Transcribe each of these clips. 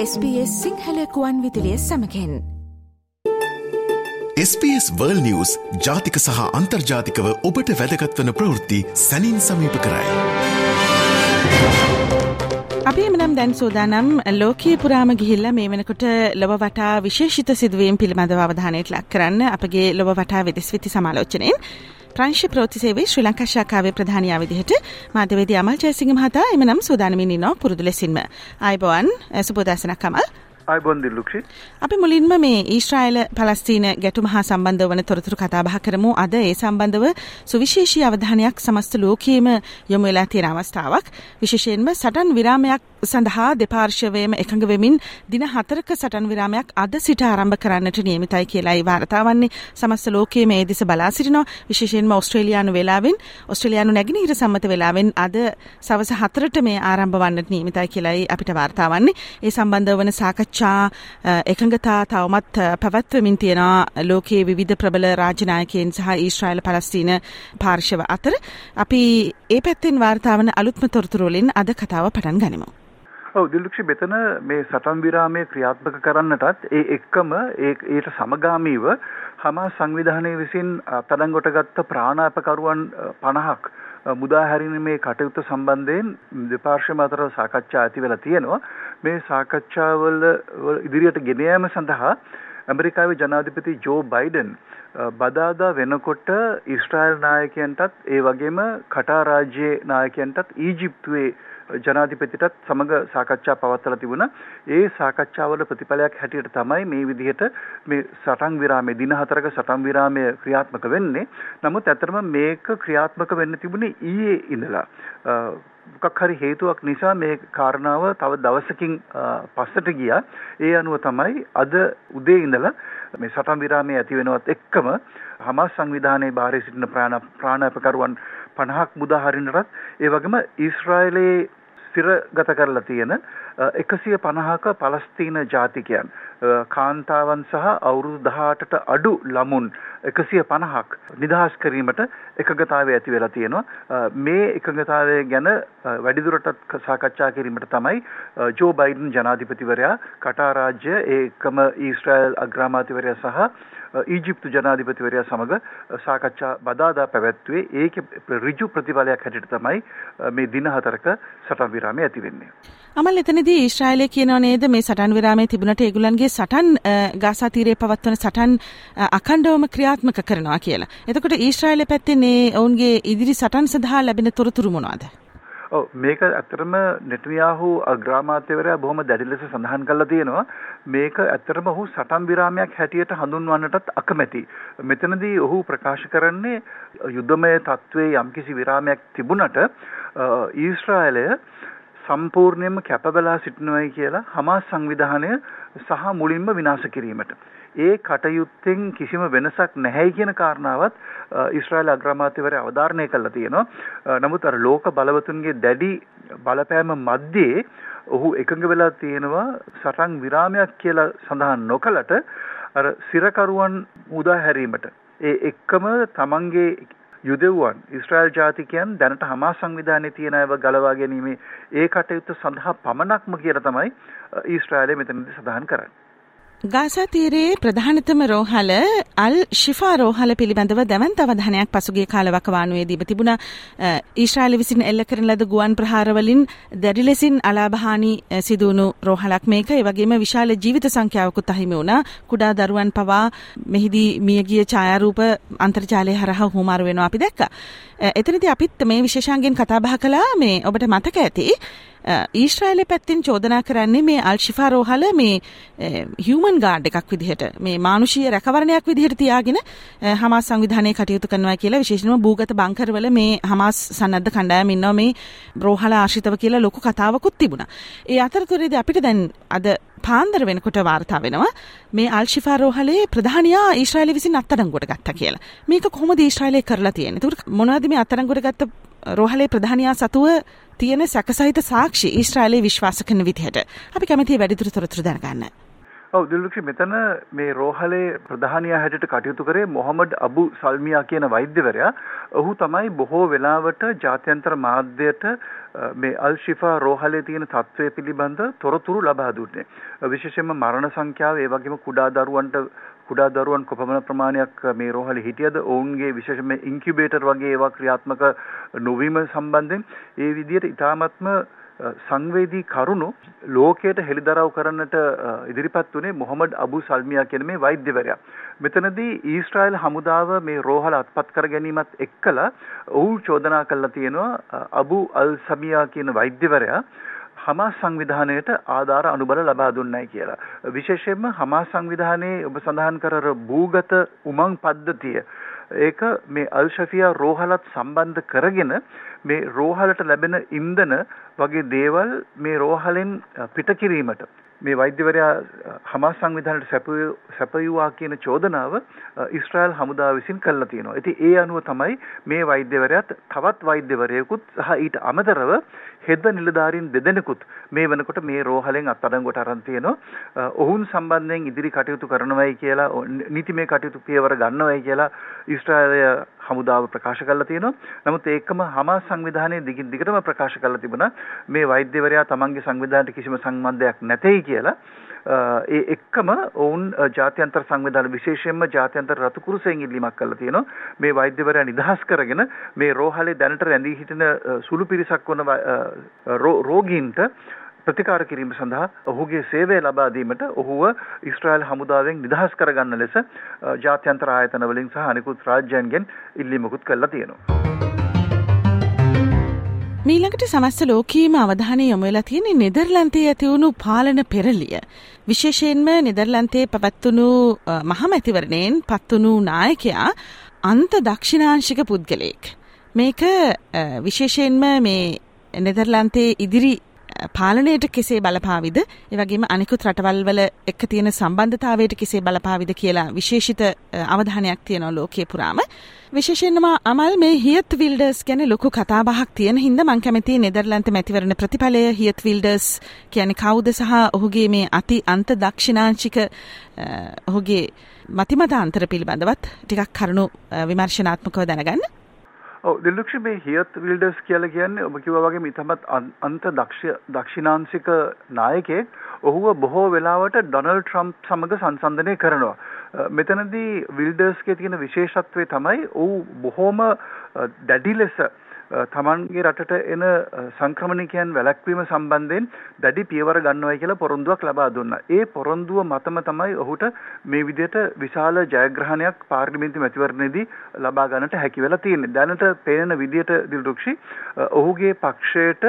SBS සිංහලකුවන් විදිලිය සමකෙන් SBS වර්ල් නිවස් ජාතික සහ අන්තර්ජාතිකව ඔබට වැදගත්වන ප්‍රවෘත්ති සැනින් සමීප කරයි. අපි එමනම් දැන් සෝදානම් ලෝකයේ පුරාම ගිහිල්ල මේ වෙනකොට ලොව වටා විශේෂිත සිදුවීම් පිළිබඳව අවධානයට ලක් කරන්න අපගේ ලොව වටා වෙදෙස් විති සමාලෝචනයෙන් ප්‍රංශ ප්‍රෝතිසේවේ ශ්‍රී ලංකා ශාකාවේ ප්‍රධානයා විදිහට මාධ්‍යවේදී අමල් ජයසිංහ මහතා එමනම් සූදානමින් ඉන්නවා පුරුදු ලෙසින්ම. ආයිබෝවන් සුබෝදෑසනක් කමල් අයිබොන් දිල්ලුක්ෂි අපි මුලින්ම මේ ඊශ්‍රායිල පලස්තීන ගැටුම හා සම්බන්ධ වන තොරතුරු කතාබහ කරමු. අද ඒ සම්බන්ධව සුවිශේෂී අවධානයක් සමස්ත ලෝකයේම යොමු වෙලා තියෙන අවස්ථාවක්. විශේෂයෙන්ම සටන් විරාමයක් සඳහා දෙපාර්ශවයම එකඟ වෙමින් දින හතරක සටන් විරාමයක් අද සිට ආරම්භ කරන්නට නියමිතයි කියලායි වාර්තාවන්නේ. සමස්ත ලෝකයේ මේ දෙස බලා සිටිනවා. විශේෂයෙන්ම ඔස්ට්‍රේලියානු වෙලාවෙන් ඔස්ට්‍රේලියානු නැගෙනහිර සම්මත වෙලාවෙන් අද සවස හතරට මේ ආරම්භ වන්නට නියමිතයි කියලායි අපිට වාර්තාවන්නේ. ඒ සම්බන්ධ වන සාකච්ඡා එකඟතා තවමත් පැවැත්වමින් තියෙනවා ලෝකයේ විවිධ ප්‍රබල රාජනායකයන් සහ ඊශ්‍රායල පලස්තීන පාර්ශව අතර. අපි ඒ පැත්තෙන් වාර්තාවන අලුත්ම තොරතුරුවලින් අද කතාව පටන් ගනිමු. ඔව් දිලුක්ෂි මෙතන මේ සටන් විරාමයේ ක්‍රියාත්මක කරන්නටත් ඒ එක්කම ඒට සමගාමීව හමාස් සංවිධානය විසින් අත්අඩංගුවට ගත්ත ප්‍රාණාපකරුවන් 50ක් මුදා හැරීමේ කටයුත්ත සම්බන්ධයෙන් දෙපාර්ශ්වම අතර සාකච්ඡා ඇති වෙලා තියෙනවා. මේ සාකච්ඡාවල ඉදිරියට ගෙන යාම සඳහා ඇමරිකාවේ ජනාධිපති ජෝ බයිඩන් බදාදා වෙනකොට ඊශ්‍රායල් නායකයන්ටත් ඒ වගේම කටා රාජ්‍යයේ නායකයන්ටත් ඊජිප්තුවේ ජනාධිපතිටත් සමග සාකච්ඡා පවත්වලා තිබුණා. ඒ සාකච්ඡාවල ප්‍රතිඵලයක් හැටියට තමයි මේ විදිහට මේ සටන් විරාමයේ දින හතරක සටන් විරාමය ක්‍රියාත්මක වෙන්නේ. නමුත් ඇත්තටම මේක ක්‍රියාත්මක වෙන්න තිබුණේ ඊයේ ඉඳලා. මොකක් හරි හේතුවක් නිසා මේ කාරණාව තව දවසකින් පස්සට ගියා. ඒ අනුව තමයි අද උදේ ඉඳලා මේ සටන් විරාමයේ ඇති වෙනවත් එක්කම හමාස් සංවිධානයේ බාහිර සිටින ප්‍රාණ ප්‍රාණාපකරුවන් 50ක් මුදා හරිනටත් ඒ වගේම ඊශ්‍රායලයේ ස්ථිරගත කරලා තියෙන 150ක පලස්තීන ජාතිකයන්. කාන්තාවන් සහ අවුරුදු 18ට අඩු ළමුන් 150ක් නිදහස් කිරීමට එකඟතාවය ඇති වෙලා තියෙනවා. මේ එකඟතාවය ගැන වැඩිදුරටත් සාකච්ඡා කිරීමට තමයි ජෝ බයිඩන් ජනාධිපතිවරයා කටාර් රාජ්‍ය ඒකම ඊශ්‍රායල් අග්‍රාමාත්‍යවරයා සහ ඊජිප්තු ජනාධිපතිවරයා සමග සාකච්ඡා බදාදා පැවැත්වුවේ ඒකේ ඍජු ප්‍රතිඵලයක් හැටියට තමයි මේ දින හතරක සටන් විරාමය ඇති වෙන්නේ. අමල් එතනදී ඊශ්‍රායලය කියනවා නේද මේ සටන් විරාමයේ තිබුණට ඒගොල්ලන්ගේ සටන් ගාසා තීරයේ පවත්වන සටන් අඛණ්ඩවම ක්‍රියාත්මක කරනවා කියලා. එතකොට ඊශ්‍රායලය පැත්තේ මේ ඔවුන්ගේ ඉදිරි සටන් සඳහා ලැබෙන තොරතුරු මොනවද? ඔව් මේක ඇත්තටම නෙටන්යාහු අග්‍රාමාත්‍යවරයා බොහොම දැඩි ලෙස සඳහන් කරලා තියෙනවා මේක ඇත්තටම ඔහු සටන් විරාමයක් හැටියට හඳුන්වන්නටත් අකමැති. මෙතනදී ඔහු ප්‍රකාශ කරන්නේ යුද්ධමය තත්ත්වයේ යම්කිසි විරාමයක් තිබුණට ඊශ්‍රායලය සම්පූර්ණයෙන්ම කැපබලා සිටිනවයි කියලා හමාස් සංවිධානය සහ මුලින්ම විනාශ කිරීමට. ඒ කටයුත්තෙන් කිසිම වෙනසක් නැහැයි කියන කාරණාවත් ඊශ්‍රායල් අග්‍රාමාත්‍යවරයා අවධාරණය කළා තියෙනවා. නමුත් අර ලෝක බලවතුන්ගේ දැඩි බලපෑම මැද්දේ ඔහු එකඟ වෙලා තියෙනවා සටන් විරාමයක් කියලා සඳහන් නොකලට අර සිරකරුවන් මුදා හැරීමට ඒ එක්කම තමන්ගේ යුදෙව්වන් ඉස්්‍රයිල් ජාතිකයන් දැනට හමා සංවිධානය තියෙන අයව ගලවා ගැනීමේ ඒ කටයුත්ත සඳහා පමණක්ම කියල තමයි ඊස්ට්‍රයිලය මෙතනදි සඳහන් කරන්න. ගාසා තීරයේ ප්‍රධානතම රෝහල අල් ශිෆා රෝහල පිළිබඳව දැවන්ත අවධානයක් පසුගිය කාලවකවානුවේදී තිබුණ ඊශ්‍රායල විසින් එල්ල කරන ලද ගුවන් ප්‍රහාරවලින් දැඩි ලෙසින් අලාභහානි සිදුවුණු රෝහලක් මේක. ඒ වගේම විශාල ජීවිත සංඛ්‍යාවකුත් අහිමි වුණා. කුඩා දරුවන් පවා මෙහිදී මියගිය ඡායාරූප අන්තර්ජාලය හරහා හුමාරු වෙනවා අපි දැක්කා. එතනදී අපිත් මේ විශේෂාංගෙන් කතා බහ කළා. මේ ඔබට මතක ඇති ඊශ්‍රායලය පැත්තිෙන් චෝදනා කරන්නේ මේ අල්ශිෆා රෝහල මේ හියමන් ගාඩ් එකක් විදිහට මේ මානුෂීය රැකවරණයක් විදිහට තියාගෙන හමස් සංවිධානය කටයුතු කරනවා කියලා විශේෂණම භූගත බංකරවල මේ හමස් සන්නද්ධ කණ්ඩායම ඉන්නවා මේ රෝහල ආශ්‍රිතව කියලා ලොකු කතාවකුත් තිබුණා. ඒ අතරතුරේදී අපිට දැන් අද පාන්දර වෙනකොට වාර්තා වෙනවා මේ අල්ශිෆා රෝහලේ ප්‍රධානියා ඊශ්‍රායලය විසින් අත්අඩංගුවට ගත්තා කියලා. මේක කොහොමද ඊශ්‍රායලය කරලා තියෙන්නේ? ඒකට මොනවද මේ අත්අඩංගුවට ගත්ත රෝහලේ ප්‍රධානියා සතුව තියෙන සැකසහිත සාක්ෂි ඊශ්‍රායලයේ විශ්වාස කරන විදිහට අපි කැමති වැඩිදුර තොරතුරු දැනගන්න. ඔව් දිල්ලුක්ෂි මෙතන මේ රෝහලේ ප්‍රධානියා හැටියට කටයුතු කරේ මොහමඩ් අබු සල්මියා කියන වෛද්‍යවරයා. ඔහු තමයි බොහෝ වෙලාවට ජාත්‍යන්තර මාධ්‍යයට මේ අල් ශිෆා රෝහලේ තියෙන තත්ත්වය පිළිබඳ තොරතුරු ලබා දුන්නේ. විශේෂයෙන්ම මරණ සංඛ්‍යාව ඒ වගේම කුඩා දරුවන්ට කුඩා දරුවන් කොපමණ ප්‍රමාණයක් මේ රෝහලේ හිටියද ඔවුන්ගේ විශේෂයෙන්ම ඉන්කියුබේටර් වගේ ඒවා ක්‍රියාත්මක නොවීම සම්බන්ධයෙන් ඒ විදිහට ඉතාමත්ම සංවේදී කරුණු ලෝකයට හෙළිදරව් කරන්නට ඉදිරිපත් වුණේ මොහමඩ් අබු සල්මියා කියන මේ වෛද්‍යවරයා. මෙතනදී ඊශ්‍රායල් හමුදාව මේ රෝහල අත්පත් කර ගැනීමත් එක්කලා ඔහු චෝදනා කළා තියෙනවා අබු අල් සමියා කියන වෛද්‍යවරයා හමාස් සංවිධානයට ආධාර අනුබල ලබා දුන්නයි කියලා. විශේෂයෙන්ම හමාස් සංවිධානයේ ඔබ සඳහන් කර භූගත උමං පද්ධතිය ඒක මේ අල් ෂෆියා රෝහලත් සම්බන්ධ කරගෙන මේ රෝහලට ලැබෙන ඉන්ධන වගේ දේවල් මේ රෝහලෙන් පිට කිරීමට මේ වෛද්‍යවරයා හමාස් සංවිධානයට සැපයුවා කියන චෝදනාව ඊශ්‍රායල් හමුදාව විසින් කළා තියෙනවා. ඉතින් ඒ අනුව තමයි මේ වෛද්‍යවරයාත් තවත් වෛද්‍යවරයෙකුත් සහ ඊට අමතරව හෙද නිලධාරීන් දෙදෙනෙකුත් මේ වෙනකොට මේ රෝහලෙන් අත්අඩංගුවට අරන් තියෙනවා. ඔවුන් සම්බන්ධයෙන් ඉදිරි කටයුතු කරනවයි කියලා නීතිමය කටයුතු පියවර ගන්නවයි කියලා ඊශ්‍රායලය හමුදාව ප්‍රකාශ කරලා තියෙනවා. නමුත් ඒකම හමාස් සංවිධානයේ දිගින් දිගටම ප්‍රකාශ කරලා තිබුණා මේ වෛද්‍යවරයා තමන්ගේ සංවිධානයට කිසිම සම්බන්ධයක් නැtei කියලා. ඒ එක්කම ඔවුන් ජාත්‍යන්තර සංවිධාන විශේෂයෙන්ම ජාත්‍යන්තර රතු කුරුසෙන් ඉල්ලීමක් කළා තියෙනවා. මේ වෛද්‍යවරයා නිදහස් කරගෙන මේ රෝහලේ දැනට රැඳී සිටින සුළු පිරිසක් වන රෝගීන්ට ප්‍රතිකාර කිරීම සඳහා ඔහුගේ සේවය ලබා දීමට ඔහුව ඊශ්‍රායල් හමුදාවෙන් නිදහස් කරගන්න ලෙස ජාත්‍යන්තර ආයතන වලින් සහ අනිකුත් රාජ්‍යයන්ගෙන් ඉල්ලීමකුත් කළා තියෙනවා. මීළඟට සමස්ත ලෝකීම අවධානය යොමු වෙලා තියෙන්නේ නෙදර්ලන්තයේ ඇතිවුණු පාලන පෙරලිය. විශේෂයෙන්ම නෙදර්ලන්තයේ පැවැත්වුණු මහමැතිවරණයෙන් පත්වුණු නායකයා අන්ත දක්ෂිණාංශික පුද්ගලයෙක්. මේක විශේෂයෙන්ම මේ නෙදර්ලන්තයේ ඉදිරි පාලනයට කෙසේ බලපාවිද? එවගේම අනිකුත් රටවල් වල එක්ක තියෙන සම්බන්ධතාවයට කෙසේ බලපාවිද කියලා විශේෂිත අවධානයක් තියෙනවා ලෝකයේ පුරාම. විශේෂයෙන්ම අමල් මේ හියත් විල්ඩර්ස් ගැන ලොකු කතාබහක් තියෙන හින්දා මම කැමතියි නෙදර්ලන්ත මැතිවරණ ප්‍රතිඵලය හියත් විල්ඩර්ස් කියන්නේ කවුද සහ ඔහුගේ මේ අති අන්ත දක්ෂිණාංශික ඔහුගේ මතිමතාන්තර පිළිබඳවත් ටිකක් කරුණු විමර්ශනාත්මකව දැනගන්න. ඔව් දිලුක්ෂි මේ හියත් විල්ඩර්ස් කියලා කියන්නේ ඔබ කිව්වා වගේම ඉතමත් අන්ත දක්ෂ දක්ෂිණාංශික නායකයෙක් ඔහුව බොහෝ වෙලාවට ඩොනල්ඩ් ට්‍රම්ප් සමග සංසන්දනය කරනවා. මෙතනදී විල්ඩර්ස්ගේ තියෙන විශේෂත්වය තමයි ඔහු බොහෝම දැඩි ලෙස තමන්ගේ රටට එන සංක්‍රමණිකයන් වැළැක්වීම සම්බන්ධයෙන් දැඩි පියවර ගන්නවයි කියලා පොරොන්දුවක් ලබා දුන්නා. ඒ පොරොන්දුව මතම තමයි ඔහුට මේ විදිහට විශාල ජයග්‍රහණයක් පාර්ලිමේන්තු මැතිවරණයේදී ලබා ගන්නට හැකි වෙලා තියෙන්නේ. දැනට පේන විදිහට දිල්රුක්ෂි ඔහුගේ පක්ෂයට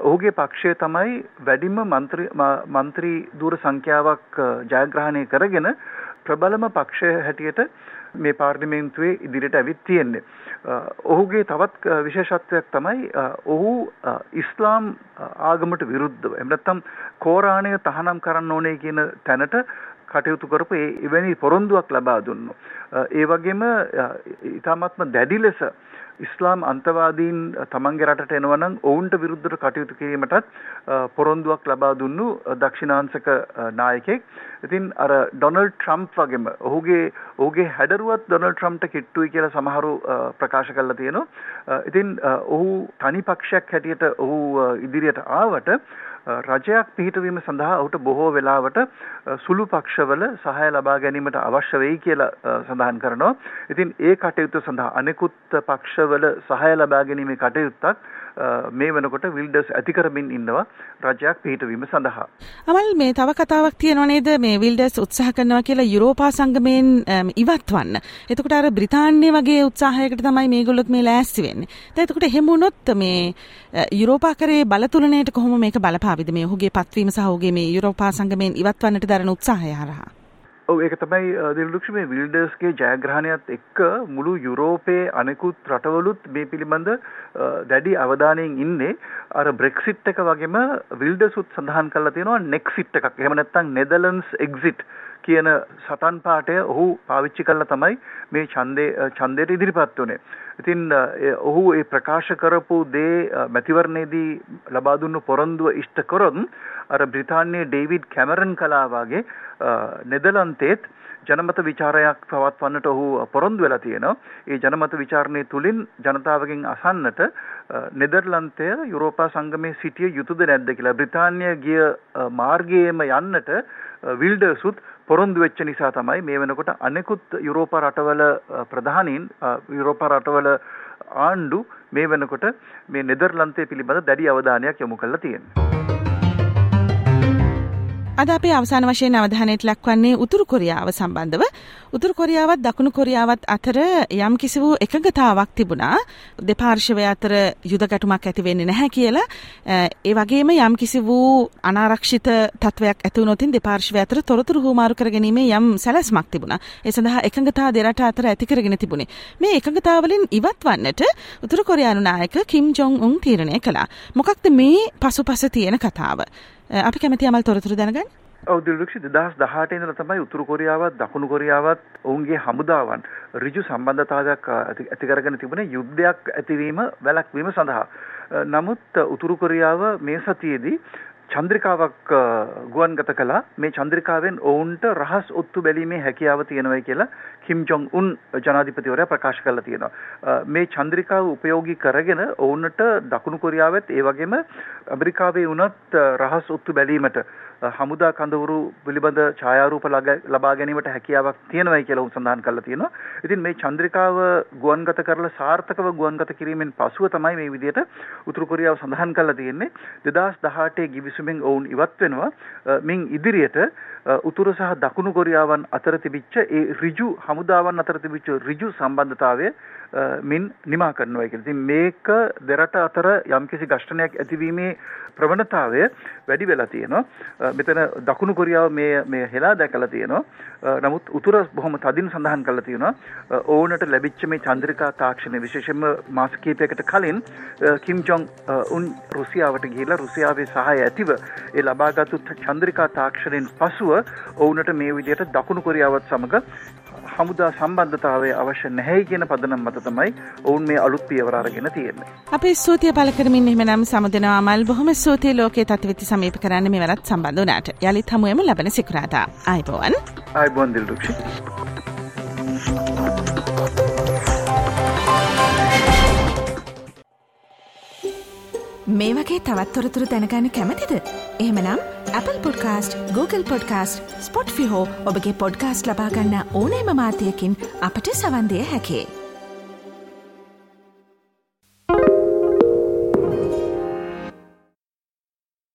ඔහුගේ පක්ෂය තමයි වැඩිම මන්ත්‍රී මන්ත්‍රී දූර සංඛ්‍යාවක් ජයග්‍රහණය කරගෙන ප්‍රබලම පක්ෂය හැටියට මේ පාර්ලිමේන්තුවේ ඉදිරියට ඇවිත් තියෙන්නේ. ඔහුගේ තවත් විශේෂත්වයක් තමයි ඔහු ඉස්ලාම් ආගමට විරුද්ධව එහෙම නැත්නම් කෝරාණය තහනම් කරන්න ඕනේ කියන තැනට කටයුතු කරපු ඒ එවැනි පොරොන්දුවක් ලබා දුන්නු. ඒ වගේම ඊ타මත්ම දැඩි ලෙස ඉස්ලාම් අන්තවාදීන් තමන්ගේ රටට එනවා නම් ඔවුන්ට විරුද්ධව කටයුතු කිරීමටත් පොරොන්දුවක් ලබා දුන්නු දක්ෂිණාංශක නායකයෙක්. ඉතින් අර ඩොනල්ඩ් ට්‍රම්ප් වගේම ඔහුගේ ඔහුගේ හැඩරුවත් ඩොනල්ඩ් ට්‍රම්ප්ට කිට්ටුයි කියලා සමහරු ප්‍රකාශ කරලා තියෙනවා. ඉතින් ඔහු තනි පක්ෂයක් හැටියට ඔහු ඉදිරියට ආවට රජයක් පිහිටවීම සඳහා ඔහුට බොහෝ වෙලාවට සුළු පක්ෂවල සහාය ලබා ගැනීමට අවශ්‍ය වෙයි කියලා සඳහන් කරනවා. ඉතින් ඒ කටයුතු සඳහා අනෙකුත් පක්ෂවල සහාය ලබා ගැනීමේ කටයුත්තක් මේ වෙනකොට විල්ඩර්ස් ඇති කරමින් ඉන්නවා රජයක් පිහිටවීම සඳහා. අමල් මේ තව කතාවක් තියෙනවා නේද මේ විල්ඩර්ස් උත්සාහ කරනවා කියලා යුරෝපා සංගමයෙන් ඉවත්වන්න. එතකොට අර බ්‍රිතාන්‍ය වගේ උත්සාහයකට තමයි මේගොල්ලොත් මේ ලෑස්ති වෙන්නේ. දැන් එතකොට එහෙම වුණොත් මේ යුරෝපා කරේ බලතුලනයට කොහොම මේක බලපාවිද මේ ඔහුගේ පත්වීම සහ ඔහුගේ මේ යුරෝපා සංගමයෙන් ඉවත්වන්නට දරන උත්සාහය හරහා? ඔව් ඒක තමයි දිල්ලුක්ෂ මේ විල්ඩර්ස්ගේ ජයග්‍රහණයත් එක්ක මුළු යුරෝපයේ අනෙකුත් රටවලුත් මේ පිළිබඳ දැඩි අවධානයෙන් ඉන්නේ අර බ්‍රෙක්සිට් එක වගේම විල්ඩර්ස් උත් සඳහන් කරලා තියෙනවා නෙක්සිට් එකක්. එහෙම නැත්නම් නෙදර්ලන්ඩ්ස් එක්සිට් කියන සටන් පාඨය ඔහු පාවිච්චි කළා තමයි මේ ඡන්දේ ඡන්දයට ඉදිරිපත් වුනේ. ඉතින් ඔහු ඒ ප්‍රකාශ කරපු දේ මැතිවරණයේදී ලබා දුන්නු පොරොන්දුව ඉෂ්ට කරොත් අර බ්‍රිතාන්‍යයේ ඩේවිඩ් කැමරන් කලා වගේ නෙදලන්තේත් ජනමත විචාරයක් පවත්වන්නට ඔහු පොරොන්දු වෙලා තියෙනවා. ඒ ජනමත විචාරණය තුලින් ජනතාවගෙන් අසන්නට නෙදර්ලන්තය යුරෝපා සංගමයේ සිටිය යුතුද නැද්ද කියලා බ්‍රිතාන්‍ය ගිය මාර්ගයේම යන්නට විල්ඩර්සුත් පොරොන්දු වෙච්ච නිසා තමයි මේ වෙනකොට අනෙකුත් යුරෝපා රටවල ප්‍රධානීන් යුරෝපා රටවල ආණ්ඩු මේ වෙනකොට මේ නෙදර්ලන්තය පිළිබඳ දැඩි අවධානයක් යොමු කරලා තියෙනවා. අද අපේ අවසාන වශයෙන් අවධානයට ලක්වන්නේ උතුරු කොරියාව සම්බන්ධව උතුරු කොරියාවත් දකුණු කොරියාවත් අතර යම් කිසි වූ එකඟතාවක් තිබුණා. දෙපාර්ශවය අතර යුද ගැටුමක් ඇති වෙන්නේ නැහැ කියලා. ඒ වගේම යම් කිසි වූ අනාරක්ෂිත තත්වයක් ඇති වුණොතින් දෙපාර්ශවය අතර තොරතුරු හුවමාරු කරගැනීමේ යම් සැලැස්මක් තිබුණා. ඒ සඳහා එකඟතා දෙරට අතර ඇති කරගෙන තිබුණේ. මේ එකඟතාවලින් ඉවත් වන්නට උතුරු කොරියානු නායක කිම් ජොන් උන් තීරණය කළා. මොකක්ද මේ පසුපස තියෙන කතාව? අපි කැමති අමල් තොරතුරු දැනගන්න. ඔව් දිල්රුක්ෂි 2018 ඉඳලා තමයි උතුරු කොරියාවත් දකුණු කොරියාවත් ඔවුන්ගේ හමුදාවන් ඍජු සම්බන්ධතාවයක් ඇති කරගෙන තිබුණේ යුද්ධයක් ඇතිවීම වැළැක්වීම සඳහා. නමුත් උතුරු කොරියාව මේ සතියේදී චන්ද්‍රිකාවක් ගුවන්ගත කළා මේ චන්ද්‍රිකාවෙන් ඔවුන්ට රහස් ඔත්තු බැලීමේ හැකියාව තියෙනවයි කියලා කිම් ජොන් උන් ජනාධිපතිවරයා ප්‍රකාශ කරලා තියෙනවා මේ චන්ද්‍රිකාව උපයෝගී කරගෙන ඔවුන්ට දකුණු කොරියාවෙත් ඒ වගේම ඇමරිකාවේ වුණත් රහස් ඔත්තු බැලීමට හමුදා කඳවුරු පිළිබඳ ඡායාරූප ලබා ගැනීමට හැකියාවක් තියෙනවායි කියලා උන් සඳහන් කරලා තියෙනවා. ඉතින් මේ චන්ද්‍රිකාව ගුවන්ගත කරලා සාර්ථකව ගුවන්ගත කිරීමෙන් පසුව තමයි මේ විදිහට උතුරු කොරියාව සඳහන් කරලා තියෙන්නේ 2018 ගිවිසුමෙන් ඔවුන් ඉවත් වෙනවා. මින් ඉදිරියට උතුරු සහ දකුණු කොරියාවන් අතර තිබිච්ච ඒ ඍජු හමුදාවන් අතර තිබිච්ච ඍජු සම්බන්ධතාවය මින් නිමා කරනවා කියලා. ඉතින් මේක දෙරට අතර යම්කිසි ඝර්ෂණයක් ඇතිවීමේ ප්‍රවණතාවය වැඩි වෙලා තියෙනවා. මෙතන දකුණු කොරියාව මේ මේ හෙලා දැකලා තියෙනවා. නමුත් උතුර බොහොම තදින් සඳහන් කරලා තියෙනවා. ඕනට ලැබිච්ච මේ චන්ද්‍රිකා තාක්ෂණය විශේෂයෙන්ම මාස කිහිපයකට කලින් කිම් ජොන් උන් රුසියාවට ගිහිලා රුසියාවේ සහාය ඇතිව ඒ ලබාගත්තු චන්ද්‍රිකා තාක්ෂණයෙන් පසුව ඔවුන්ට මේ විදිහට දකුණු කොරියාවත් සමග හමුදා සම්බන්ධතාවය අවශ්‍ය නැහැ කියන පදනම් මත තමයි ඔවුන් මේ අලුත් පියවර අරගෙන තියෙන්නේ. අපේ ස්තුතිය පළ කරමින් එහෙමනම් සමුදෙනවා අමල් බොහොම ස්තුතියි ලෝකයේ තත්විති සමීප කරන්න මෙවරත් සම්බන්ධ වුණාට. යලිත් හමුවෙමු ලබන සිකුරාදා. ආයිබෝවන්. ආයිබෝවන් දිල්රුක්ෂි. මේ වගේ තවත්තොරතුරු දැනගන්න කැමතිද. එහෙමනම් Apple podcast Google podcast Spotify ඔබගේ පොඩ්කාස්ට ලබාගන්න ඕනෑම මාතයකින් අපට සවන්දය හැකේ.